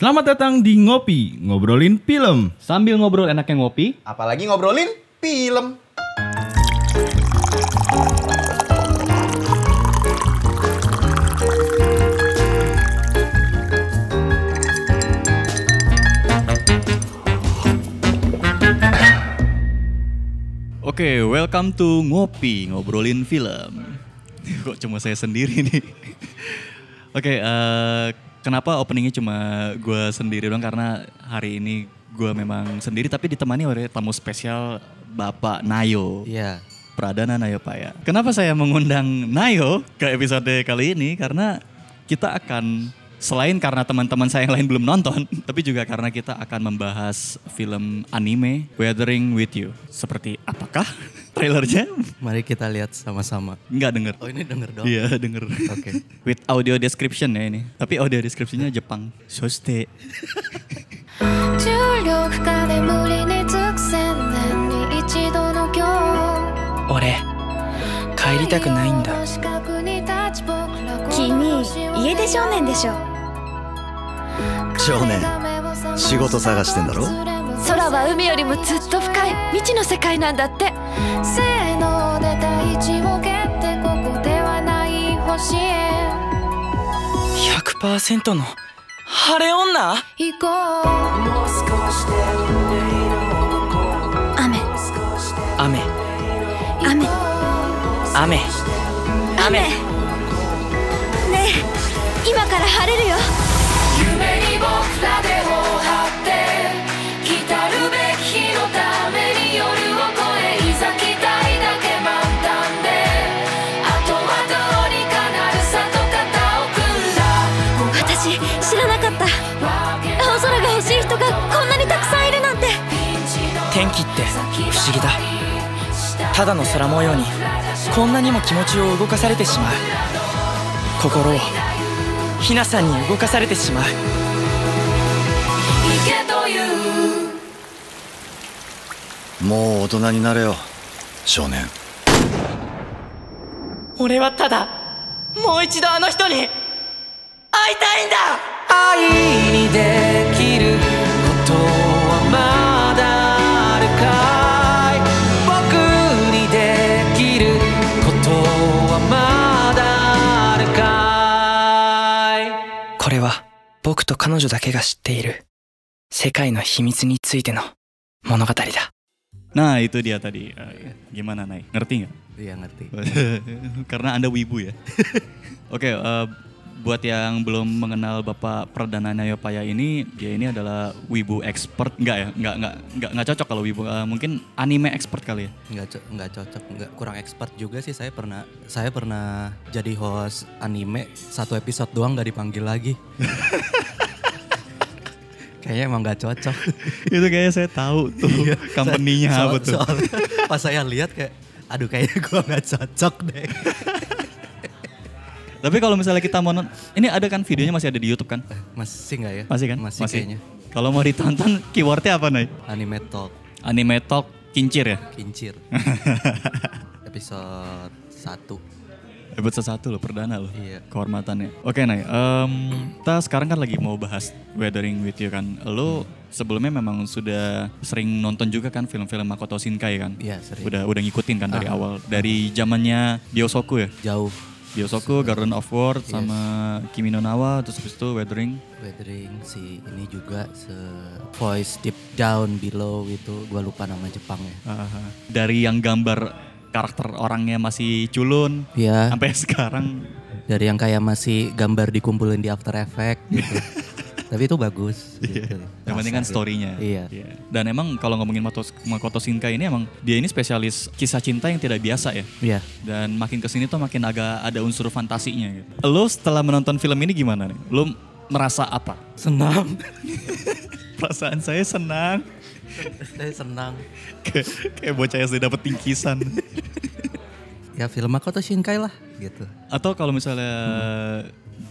Selamat datang di Ngopi, ngobrolin film. Sambil ngobrol enaknya ngopi, Apalagi ngobrolin film. Oke, welcome to Ngopi, ngobrolin film. Kok cuma saya sendiri nih? Oke, eh, kenapa openingnya cuma gue sendiri doang? Karena hari ini gue memang sendiri, tapi ditemani oleh tamu spesial Bapak Nayo. Iya. Pradana Nayo Paya. Kenapa saya mengundang Nayo ke episode kali ini? Karena kita akan selain karena teman-teman saya yang lain belum nonton, tapi juga karena kita akan membahas film anime Weathering with You. Seperti apakah trailernya? Mari kita lihat sama-sama. Nggak denger. Oh ini denger dong. Iya denger. Oke. With audio description ya ini. Tapi audio descriptionnya Jepang. Soste. 重力下で無理につく千年に一度の今日俺帰りたくないんだ君家出少年でしょ 少年。仕事探してんだろ？空は海よりもずっと深い。未知の世界なんだって。せーので大地を蹴ってここではない星へ。100%の晴れ女？行こう。雨。雨。雨。雨。雨。ねえ。今から晴れるよ知らなかった。青空が欲しい人がこんなにたくさんいるなんて。天気って不思議だ。ただの空模様にこんなにも気持ちを動かされてしまう。心をひなさんに動かされてしまうもう大人になれよ少年。俺はただもう一度あの人に会いたいんだ。愛にできることはまだあるかい。僕にできることはまだあるかい。これは僕と彼女だけが知っている世界の秘密についての物語だ Nah itu dia tadi. Eh, Gimana Nay? Ngerti nggak? Iya ngerti. Karena anda wibu ya. Oke, eh, buat yang belum mengenal Bapak Perdana Nayopaya ini, dia ini adalah wibu expert. Enggak ya? Enggak enggak enggak enggak cocok kalau wibu. Eh, mungkin anime expert kali ya. Nggak co- nggak cocok, nggak kurang expert juga sih. Saya pernah saya pernah jadi host anime satu episode doang nggak dipanggil lagi. Kayaknya emang nggak cocok. itu kayaknya saya tahu tuh company-nya Soal- apa tuh. soalnya pas saya lihat kayak, aduh kayaknya gua nggak cocok deh. Tapi kalau misalnya kita mau ini ada kan videonya masih ada di YouTube kan? Masih nggak ya? Masih kan? Masih, kayaknya. Kalau mau ditonton keywordnya apa Nay? Anime talk Anime Talk Kincir ya? kincir. episode 1 Episode satu loh, perdana loh. Iya. Kehormatannya. Oke, Nay. em, kita sekarang kan lagi mau bahas Weathering with You kan. Lo sebelumnya memang sudah sering nonton juga kan film-film Makoto Shinkai kan? Iya, sering. Udah udah ngikutin kan dari Ah. awal. Dari zamannya Biosoku ya? jauh Biosoku, Garden of World, Yes. sama Kimi no Nawa, terus habis itu Weathering. weathering si ini juga se voice deep down below itu gua lupa nama Jepangnya. Aha. Dari yang gambar karakter orangnya masih culun, Iya. sampai sekarang Dari yang kayak masih gambar dikumpulin di After Effect gitu. Tapi itu bagus. Iya. gitu. Yang penting kan story-nya. Iya. Dan emang kalau ngomongin Makoto, Shinkai ini emang dia ini spesialis kisah cinta yang tidak biasa ya. Iya. Dan makin ke sini tuh makin agak ada unsur fantasinya gitu. Lo setelah menonton film ini gimana nih? Lo merasa apa? Senang. Perasaan saya senang. Saya senang. Kayak, kayak bocah SD dapet tingkisan. Ya film Makoto Shinkai lah gitu. Atau kalau misalnya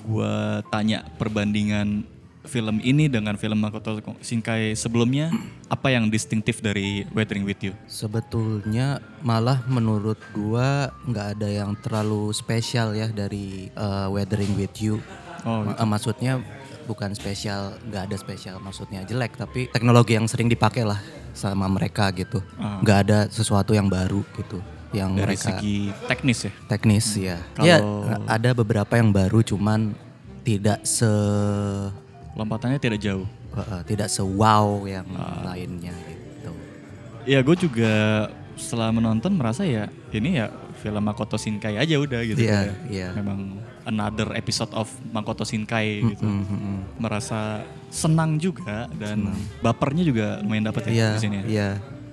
gua tanya perbandingan film ini dengan film Makoto Shinkai sebelumnya, apa yang distintif dari Weathering with You? Sebetulnya malah menurut gua nggak ada yang terlalu spesial ya dari uh, Weathering with You. Oh, uh, maksudnya bukan spesial, nggak ada spesial maksudnya jelek, tapi teknologi yang sering dipakai lah sama mereka gitu. Ah. Nggak ada sesuatu yang baru gitu, yang Dari mereka segi teknis ya. teknis ya. Kalau- Ya ada beberapa yang baru, cuman tidak se Lompatannya tidak jauh. uh, tidak se wow yang Ah. lainnya gitu. Ya gue juga setelah menonton merasa ya ini ya film Makoto Shinkai aja udah gitu. Iya, kayak iya. Memang another episode of Makoto Shinkai gitu. Mm, mm, mm. Merasa senang juga dan bapernya juga lumayan dapet ya Iya, di sini. ya. iya.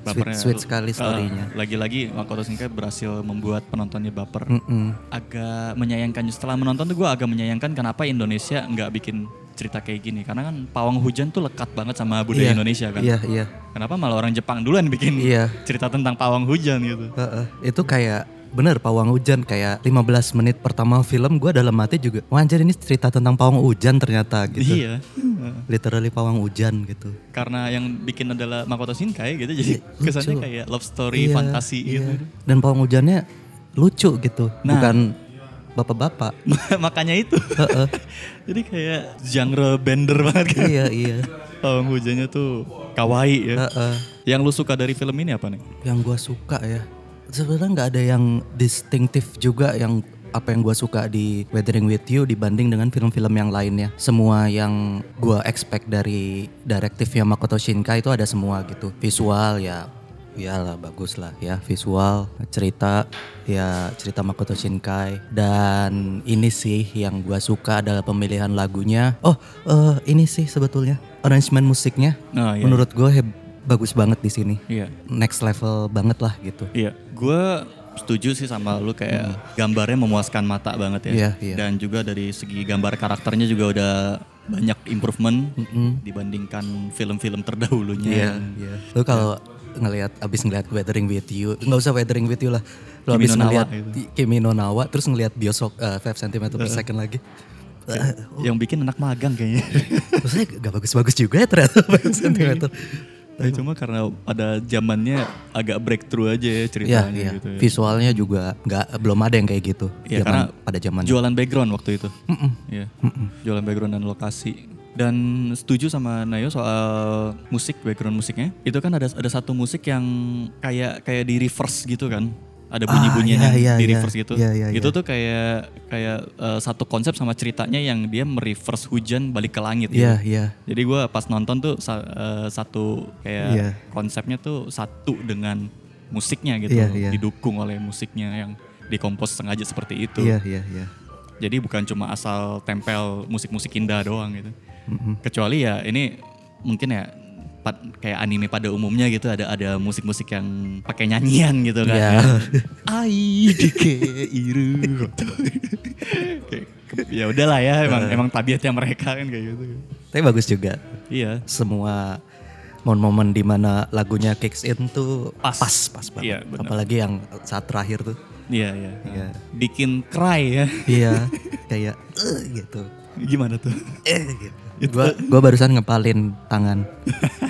Sweet, sweet sekali Ah, storynya. lagi-lagi Makoto Shinkai berhasil membuat penontonnya baper. Mm-mm. Agak menyayangkan setelah menonton tuh gue agak menyayangkan kenapa Indonesia nggak bikin cerita kayak gini karena kan pawang hujan tuh lekat banget sama budaya Iya, Indonesia kan. Iya, iya. Kenapa malah orang Jepang duluan bikin Iya. cerita tentang pawang hujan gitu? Heeh. Itu kayak bener pawang hujan kayak 15 menit pertama film gue dalam hati juga wah anjir ini cerita tentang pawang hujan ternyata gitu. Iya. Literally pawang hujan gitu. Karena yang bikin adalah Makoto Shinkai gitu jadi kesannya lucu. kayak love story Iya, fantasi iya. gitu. Dan pawang hujannya lucu gitu, Nah. bukan bapak-bapak. Makanya itu. jadi kayak genre bender banget kan. iya, iya. Pawang hujannya tuh kawaii ya. Yang lu suka dari film ini apa nih? Yang gue suka ya, sebenarnya nggak ada yang distinktif juga yang apa yang gue suka di Weathering with You dibanding dengan film-film yang lainnya. Semua yang gue expect dari direktifnya Makoto Shinkai itu ada semua gitu. Visual ya, ya lah bagus lah ya. Visual, cerita ya cerita Makoto Shinkai. Dan ini sih yang gue suka adalah pemilihan lagunya. Oh eh, ini sih sebetulnya arrangement musiknya. Oh, iya. Menurut gue bagus banget di sini Iya. next level banget lah gitu. Iya, gue setuju sih sama lu kayak gambarnya memuaskan mata banget ya. Iya, iya. Dan juga dari segi gambar karakternya juga udah banyak improvement dibandingkan film-film terdahulunya. iya. Lu kalau ngelihat abis ngelihat Weathering with You, nggak usah Weathering with You lah. Lu abis ngelihat gitu. Ki- Kimi no Nawa, terus ngelihat Bioshock eh, 5 cm per second lagi. Yang bikin anak magang kayaknya. Terus saya gak bagus-bagus juga ya ternyata 5 cm. Ya, cuma karena pada zamannya agak breakthrough aja ya Iya, ceritanya iya. gitu. ya. Visualnya juga nggak belum ada yang kayak gitu. Iya, zaman- karena pada zaman Jualan background waktu itu. Iya. Jualan background dan lokasi. Dan setuju sama Nayo soal musik, background musiknya. Itu kan ada ada satu musik yang kayak kayak di reverse gitu kan. Ada bunyi-bunyian iya, yang iya, di iya. reverse gitu. Iya, iya, itu iya. tuh kayak kayak eh, satu konsep sama ceritanya yang dia mereverse hujan balik ke langit gitu. Iya, iya. Jadi gua pas nonton tuh sa- eh, satu kayak Iya. konsepnya tuh satu dengan musiknya gitu, Iya, iya. didukung oleh musiknya yang dikompos sengaja seperti itu. Iya, iya, iya. Jadi bukan cuma asal tempel musik-musik indah doang gitu. Kecuali ya ini mungkin ya pad- kayak anime pada umumnya gitu ada ada musik-musik yang pakai nyanyian gitu kan. Iya. ya. Ai dike iru. Ya udahlah ya emang emang tabiatnya mereka kan kayak gitu. Tapi bagus juga. Iya. semua momen-momen di mana lagunya kicks in tuh Pas. pas pas, banget. Iya, benar. Apalagi yang saat terakhir tuh. Iya, iya. Iya. Bikin cry ya. Iya, kayak "Eh," gitu. Gimana tuh? Eh gitu. Gua gua barusan ngepalin tangan.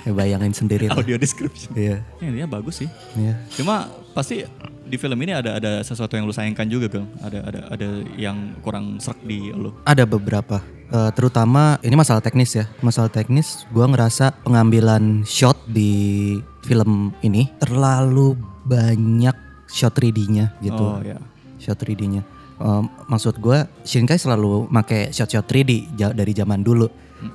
ya, bayangin sendiri lah. Audio description. Iya. Ya, dia bagus sih. Iya. Cuma pasti di film ini ada ada sesuatu yang lu sayangkan juga, Bang. Ada ada ada yang kurang serak di lu. Ada beberapa Eh, terutama ini masalah teknis ya. Masalah teknis gua ngerasa pengambilan shot di film ini terlalu banyak shot 3D-nya gitu. Oh ya. shot 3D-nya. Um, maksud gue Shinkai selalu make shot-shot 3D ja- dari zaman dulu.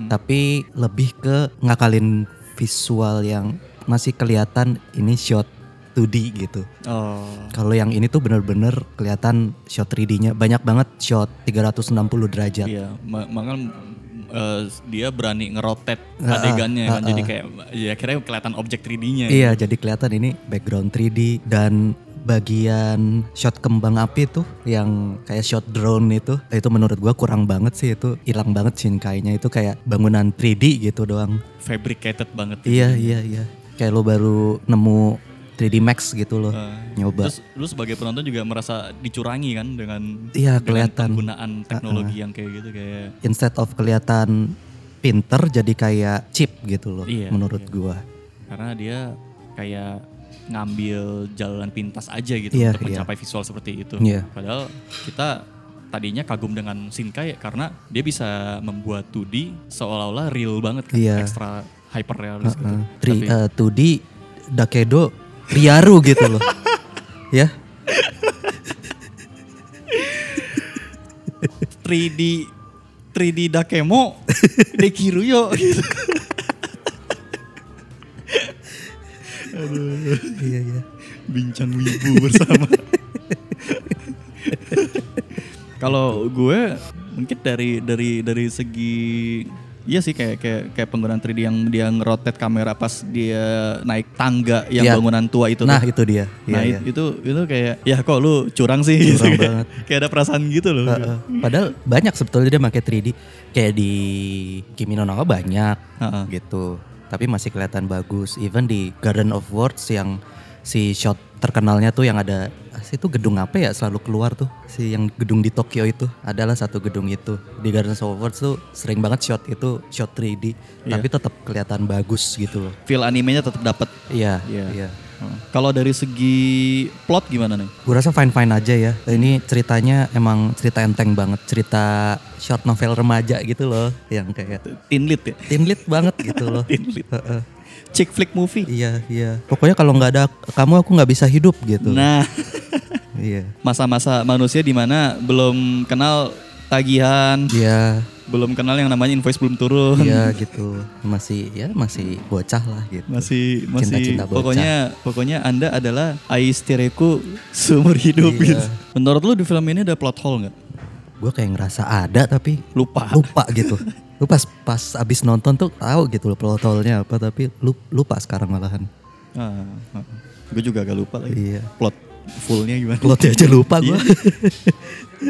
Tapi lebih ke ngakalin visual yang masih kelihatan ini shot 2D gitu. Oh. Kalau yang ini tuh bener-bener kelihatan shot 3D-nya banyak banget shot 360 derajat. Iya, ma- makanya eh, dia berani ngerotet Ah, adegannya ah, kan. Jadi kayak ya kira kelihatan objek 3D-nya. Iya, jadi kelihatan ini background 3D dan bagian shot kembang api tuh yang kayak shot drone itu itu menurut gua kurang banget sih itu hilang banget Shinkai-nya itu kayak bangunan 3D gitu doang. Fabricated banget. Iya, iya, iya. Kayak lo baru nemu 3D Max gitu loh. Eh, nyoba. Terus lu sebagai penonton juga merasa dicurangi kan dengan Iya, dengan kelihatan. penggunaan teknologi yang kayak gitu kayak Instead of kelihatan pinter jadi kayak chip gitu loh Iya, menurut iya. gua. karena dia kayak ngambil jalan pintas aja gitu Iya, untuk iya. mencapai visual seperti itu. Iya. Padahal kita tadinya kagum dengan Shinkai karena dia bisa membuat 2D seolah-olah real banget kan, Iya. ekstra hyper realis gitu. Uh, tri, Tapi- uh, 2D Dakedo Riaru gitu loh. ya. 3D 3D Dakemo Dekiruyo gitu. Iya iya. Bincang wibu bersama. Kalau gue mungkin dari dari dari segi Iya sih kayak kayak kayak penggunaan 3D yang dia ngerotate kamera pas dia naik tangga yang Iya. bangunan tua itu Nah tuh. itu dia. Nah Iya, iya. itu itu kayak ya kok lu curang sih Curang gitu. banget. kayak ada perasaan gitu loh. Uh, uh. Padahal banyak sebetulnya dia pakai 3D. Kayak di Kimi no Na wa banyak Heeh. gitu. Tapi masih kelihatan bagus. Even di Garden of Words yang si shot terkenalnya tuh yang ada ah, itu gedung apa ya selalu keluar tuh si yang gedung di Tokyo itu adalah satu gedung itu di Garden of Words tuh sering banget shot itu shot 3D Iya. tapi tetap kelihatan bagus gitu loh Feel animenya tetap dapat. iya Iya. iya Kalau dari segi plot gimana nih? gue rasa fine fine aja ya ini ceritanya emang cerita enteng banget cerita short novel remaja gitu loh yang kayak Teen lead ya? teen lead banget gitu loh Teen lead. Heeh. Chick flick movie. iya iya pokoknya kalau nggak ada kamu aku nggak bisa hidup gitu Nah, iya masa-masa manusia di mana belum kenal tagihan, iya belum kenal yang namanya invoice belum turun. iya gitu masih ya masih bocah lah gitu Masih masih Cinta-cinta bocah. pokoknya pokoknya Anda adalah Aistereku seumur hidup Iya. gitu. Menurut lu di film ini ada plot hole nggak? gue kayak ngerasa ada tapi Lupa. lupa gitu lu pas pas abis nonton tuh tahu gitu loh plot hole-nya apa tapi lu lupa sekarang malahan Ah, gue juga agak lupa lagi. Iya. Plot fullnya gimana? plotnya aja lupa gue Iya.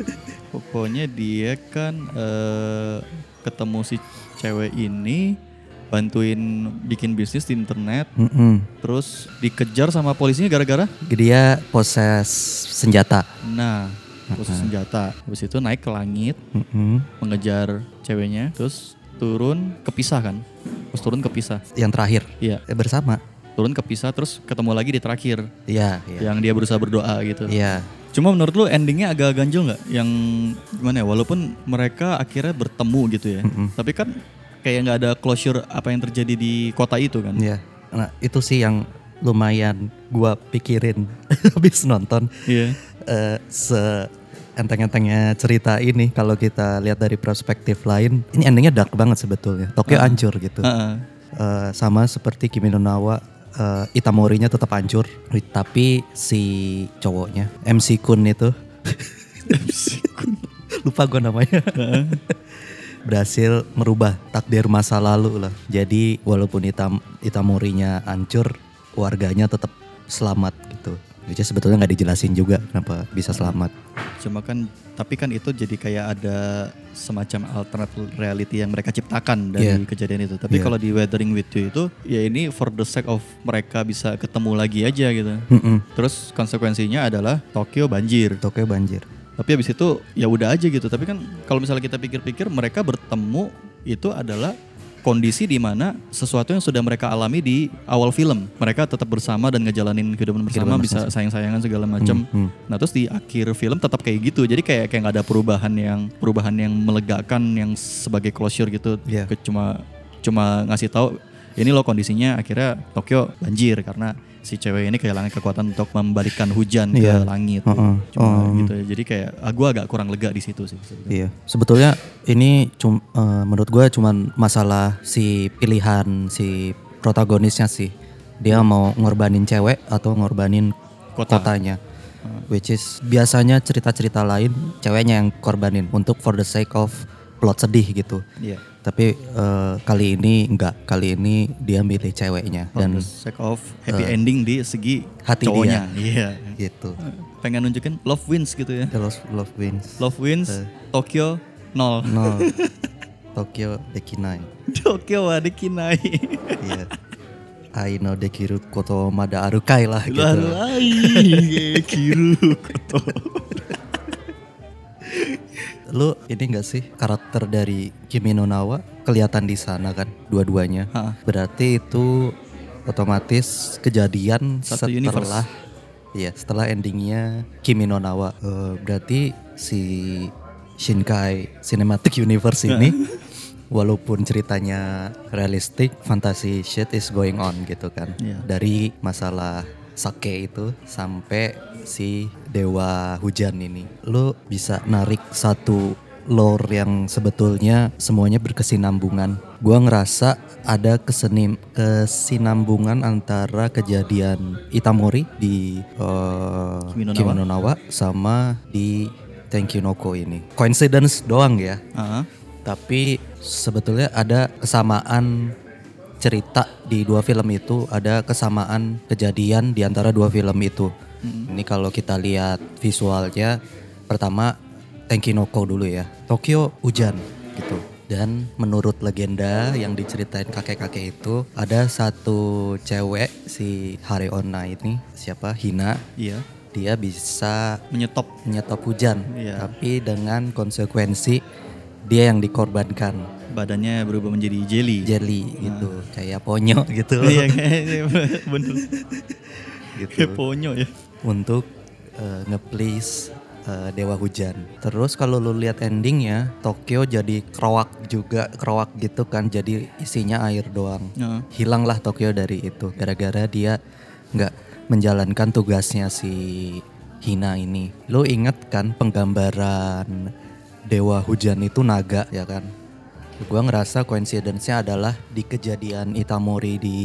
Pokoknya dia kan eh, ketemu si cewek ini bantuin bikin bisnis di internet, Mm-mm. terus dikejar sama polisinya gara-gara dia poses senjata nah khusus senjata. Habis itu naik ke langit Mm-mm. mengejar ceweknya, terus turun kepisah kan? Terus turun kepisah. yang terakhir Iya, eh, bersama turun kepisah terus ketemu lagi di terakhir iya iya yang dia berusaha berdoa gitu. iya Cuma menurut lu endingnya agak ganjil nggak? Yang gimana ya? Walaupun mereka akhirnya bertemu gitu ya, tapi kan kayak nggak ada closure apa yang terjadi di kota itu kan? iya nah itu sih yang lumayan gua pikirin habis nonton Iya. eh, se enteng-entengnya cerita ini kalau kita lihat dari perspektif lain ini endingnya dark banget sebetulnya Tokyo hancur gitu Heeh. Eh, sama seperti Kimi no Na eh, Itamorinya tetap hancur. Tapi si cowoknya MC Kun itu. Lupa gue namanya. Berhasil merubah takdir masa lalu lah. Jadi walaupun Itam Itamorinya hancur warganya tetap selamat gitu. Jadi sebetulnya nggak dijelasin juga kenapa bisa selamat. Cuma kan, tapi kan itu jadi kayak ada semacam alternate reality yang mereka ciptakan dari Iya. kejadian itu. Tapi Iya. kalau di Weathering with You itu, ya ini for the sake of mereka bisa ketemu lagi aja gitu. Mm-mm. Terus konsekuensinya adalah Tokyo banjir. Tokyo banjir Tapi habis itu ya udah aja gitu. Tapi kan kalau misalnya kita pikir-pikir mereka bertemu itu adalah kondisi di mana sesuatu yang sudah mereka alami di awal film. Mereka tetap bersama dan ngejalanin kehidupan bersama, Kehidupan bisa sayang-sayangan segala macam. Hmm, Nah, terus di akhir film tetap kayak gitu. Jadi kayak kayak nggak ada perubahan yang perubahan yang melegakan yang sebagai closure gitu. Iya. Ke- Cuma cuma ngasih tahu ini loh kondisinya akhirnya Tokyo banjir karena si cewek ini kehilangan kekuatan untuk membalikkan hujan Iya. ke langit. Heeh. Cuma Oh. gitu ya. Jadi kayak ah, gue agak kurang lega di situ sih. sebenarnya. Iya, sebetulnya ini cum, eh, menurut gue cuman masalah si pilihan si protagonisnya sih. Dia mau ngorbanin cewek atau ngorbanin Kota. kotanya. Which is biasanya cerita-cerita lain ceweknya yang korbanin untuk for the sake of plot sedih gitu. Iya. Tapi eh, kali ini enggak, kali ini dia milih ceweknya Dan dan sake of happy ending di segi hati cowoknya. Iya. gitu. Pengen nunjukin love wins gitu ya. Love, love wins. Love wins, Tokyo nol. No. Tokyo Dekinai. Tokyo wa dekinai. Iya. I know dekiru koto mada arukai lah gitu. Lalai kiru koto. Lu ini gak sih karakter dari Kimi no Na wa kelihatan di sana kan dua-duanya. Ha. Berarti itu otomatis kejadian Satu setelah universe. Iya, setelah endingnya Kimi no Na wa. Eh, berarti si Shinkai Cinematic Universe ini walaupun ceritanya realistik, fantasy shit is going on gitu kan. Iya. Dari masalah sake itu sampai si dewa hujan ini. Lu bisa narik satu lore yang sebetulnya semuanya berkesinambungan. Gua ngerasa ada kesenim kesinambungan antara kejadian Itamori di Nawa. Nawa sama di Thank You Noko ini. Coincidence doang ya. Ah, Tapi sebetulnya ada kesamaan cerita di dua film itu, ada kesamaan kejadian di antara dua film itu. Ini kalau kita lihat visualnya, pertama Tenkinoko dulu ya. Tokyo hujan gitu. Dan menurut legenda yang diceritain kakek-kakek itu, ada satu cewek si Hareona ini, siapa? Hina. iya. Dia bisa Menyetop. menyetop hujan, Iya. tapi dengan konsekuensi dia yang dikorbankan Badannya berubah menjadi jelly. jelly gitu, kayak ponyo gitu, Iya bener. gitu Kayak ponyo ya. untuk uh, nge-please uh, dewa hujan. Terus kalau lu lihat endingnya, Tokyo jadi kerowak juga, kerowak gitu kan, jadi isinya air doang. Heeh. Hilanglah Tokyo dari itu, gara-gara dia nggak menjalankan tugasnya si Hina ini. Lu inget kan penggambaran dewa hujan itu naga ya kan? Gua ngerasa coincidence-nya adalah di kejadian Itamori di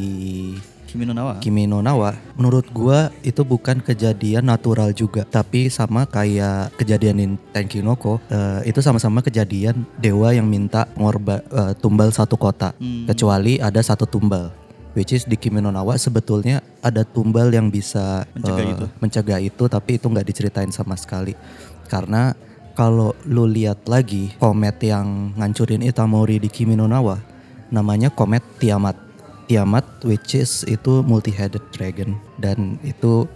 Kimi no Nawa. Kimi no Nawa, menurut gua itu bukan kejadian natural juga, tapi sama kayak kejadian in Tenkinoko, eh, itu sama-sama kejadian dewa yang minta ngorba eh, tumbal satu kota, Hmm. kecuali ada satu tumbal. Which is di Kimi no Nawa sebetulnya ada tumbal yang bisa Mencegah eh, itu. mencegah itu, tapi itu nggak diceritain sama sekali. Karena kalau lu lihat lagi komet yang ngancurin Itamori di Kimi no Nawa, namanya komet Tiamat. Tiamat which is itu multi-headed dragon dan itu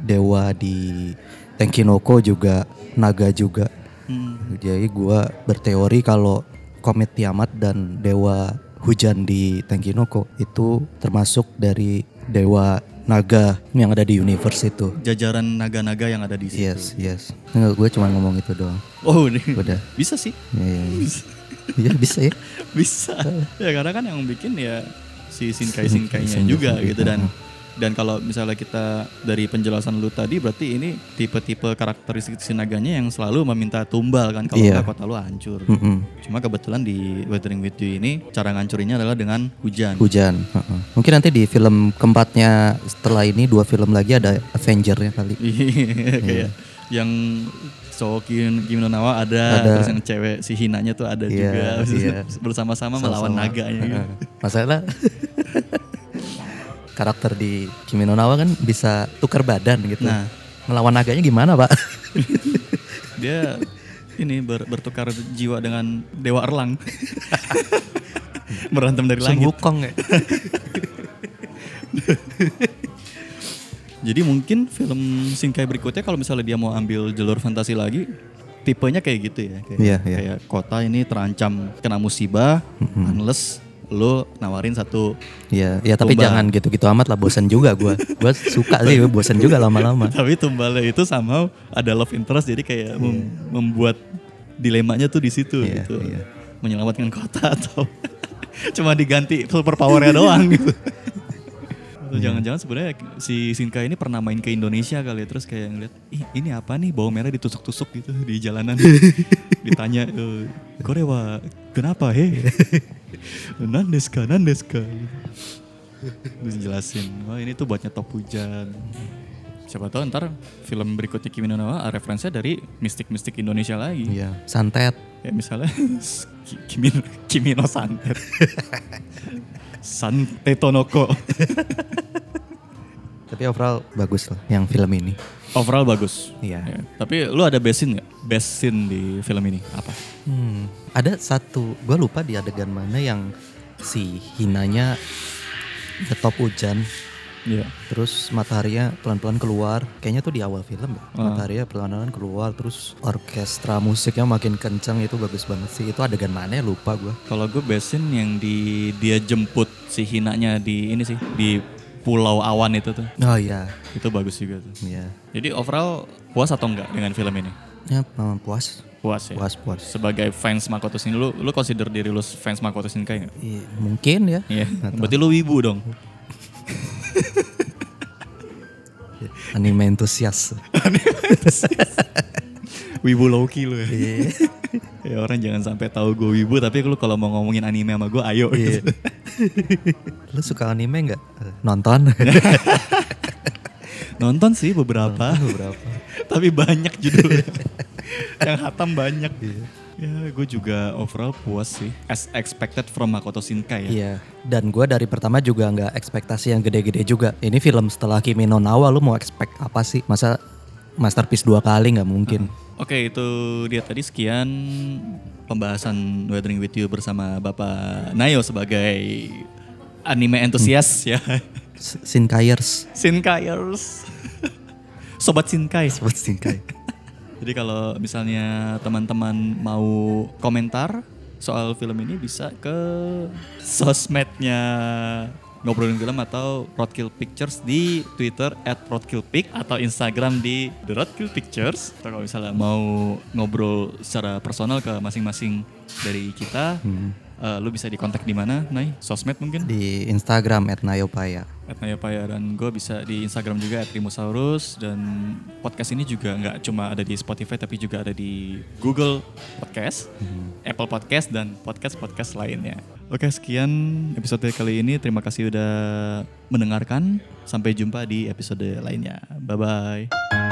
dewa di Tenkinoko juga naga juga. Hmm. Jadi gua berteori kalau komet Tiamat dan dewa hujan di Tenkinoko itu termasuk dari dewa naga yang ada di universe itu. Jajaran naga-naga yang ada di situ. Yes, yes. Enggak, gue cuma ngomong itu doang. Oh, ini. Udah. Bisa sih. Ya, ya, ya. Iya bisa ya. Bisa. ya karena kan yang bikin ya si Shinkai Shin- Shinkainya Shinkai, juga gitu dan. Dan kalau misalnya kita dari penjelasan lu tadi berarti ini tipe-tipe karakteristik si naganya yang selalu meminta tumbal kan kalau Iya. enggak kota lu hancur. Mm-mm. Cuma kebetulan di Weathering With You ini cara ngancurinnya adalah dengan hujan. Hujan. heeh. Mungkin nanti di film keempatnya setelah ini dua film lagi ada Avenger-nya kali. Iya, kayak yang cowok Kim, Kim Nawa ada, Ada. terus yang cewek si Hinanya tuh ada Iya, juga iya. bersama-sama melawan naganya gitu. Masalah karakter di Kimi no Nawa kan bisa tukar badan gitu. Nah. Ngelawan naganya gimana, Pak? Dia ini ber- bertukar jiwa dengan Dewa Erlang. Berantem dari Sun langit. Wukong ya. Jadi mungkin film Shinkai berikutnya kalau misalnya dia mau ambil jalur fantasi lagi, tipenya kayak gitu ya. Kayak, Iya, iya. kayak kota ini terancam kena musibah, unless lo nawarin satu Iya, ya tapi Tumbal. jangan gitu-gitu amat lah bosan juga gua. Gua suka sih bosan juga lama-lama. tapi tumbalnya itu sama ada love interest jadi kayak mem- membuat dilemanya tuh di situ Iya, gitu. iya. Menyelamatkan kota atau cuma diganti super powernya doang gitu. Atau Iya. jangan-jangan sebenarnya si Shinkai ini pernah main ke Indonesia kali ya terus kayak ngeliat Ih, ini apa nih bawang merah ditusuk-tusuk gitu di jalanan. Ditanya eh, Korewa kenapa he? Nandeska, Nandeska. Terus jelasin, wah ini tuh buat nyetop hujan. Siapa tahu ntar film berikutnya Kimi no Nawa ah, referensinya dari mistik-mistik Indonesia lagi. Iya, santet. Kayak misalnya Ki- Kimi, Kimi no Santet. Sante Tonoko. Tapi overall bagus lah yang film ini. Overall bagus. Iya. Ya, Tapi lu ada best scene gak? Best scene di film ini apa? Hmm, ada satu, gue lupa di adegan mana yang si Hinanya nyetop hujan, Iya. terus mataharinya pelan-pelan keluar. Kayaknya tuh di awal film ya. Ah. Mataharinya pelan-pelan keluar, terus orkestra musiknya makin kencang itu bagus banget sih. Itu adegan mana ya lupa gue. Kalau gue best scene yang di dia jemput si Hinanya di ini sih di Pulau Awan itu tuh. Oh iya, Itu bagus juga tuh. iya. Jadi overall puas atau enggak dengan film ini? Ya puas, Puas ya. Puas puas. Sebagai fans Makoto Shinkai, lu, lu consider diri lu fans Makoto Shinkai nggak? Iya, mungkin ya. Iya. Berarti lu wibu dong. Anime entusias. Wibu Loki lu ya. Iya. Ya orang jangan sampai tahu gue wibu tapi lu kalau mau ngomongin anime sama gue ayo. Iya. Lu suka anime nggak? Nonton? Nonton sih beberapa. Beberapa. tapi banyak judulnya. Yang hatam banyak. Ya gue juga overall puas sih. As expected from Makoto Shinkai ya. Iya. Dan gue dari pertama juga nggak ekspektasi yang gede-gede juga. Ini film setelah Kimi no Nawa lu mau expect apa sih? Masa masterpiece dua kali nggak mungkin? Oke itu dia tadi sekian pembahasan Weathering With You bersama Bapak Nayo sebagai anime entusias ya. S- Shinkaiers. Shinkaiers. Sobat Shinkai. Buat Shinkai. Jadi kalau misalnya teman-teman mau komentar soal film ini bisa ke sosmednya ngobrolin film atau Roadkill Pictures di Twitter at @roadkillpic atau Instagram di The Roadkill Pictures. Atau kalau misalnya mau ngobrol secara personal ke masing-masing dari kita, eh, lu bisa dikontak di mana, Nay? Sosmed mungkin? Di Instagram @nayopaya. Paya dan gue bisa di Instagram juga @rimosaurus dan podcast ini juga nggak cuma ada di Spotify tapi juga ada di Google Podcast, Apple Podcast dan podcast-podcast lainnya. Oke sekian episode kali ini terima kasih udah mendengarkan sampai jumpa di episode lainnya. Bye bye.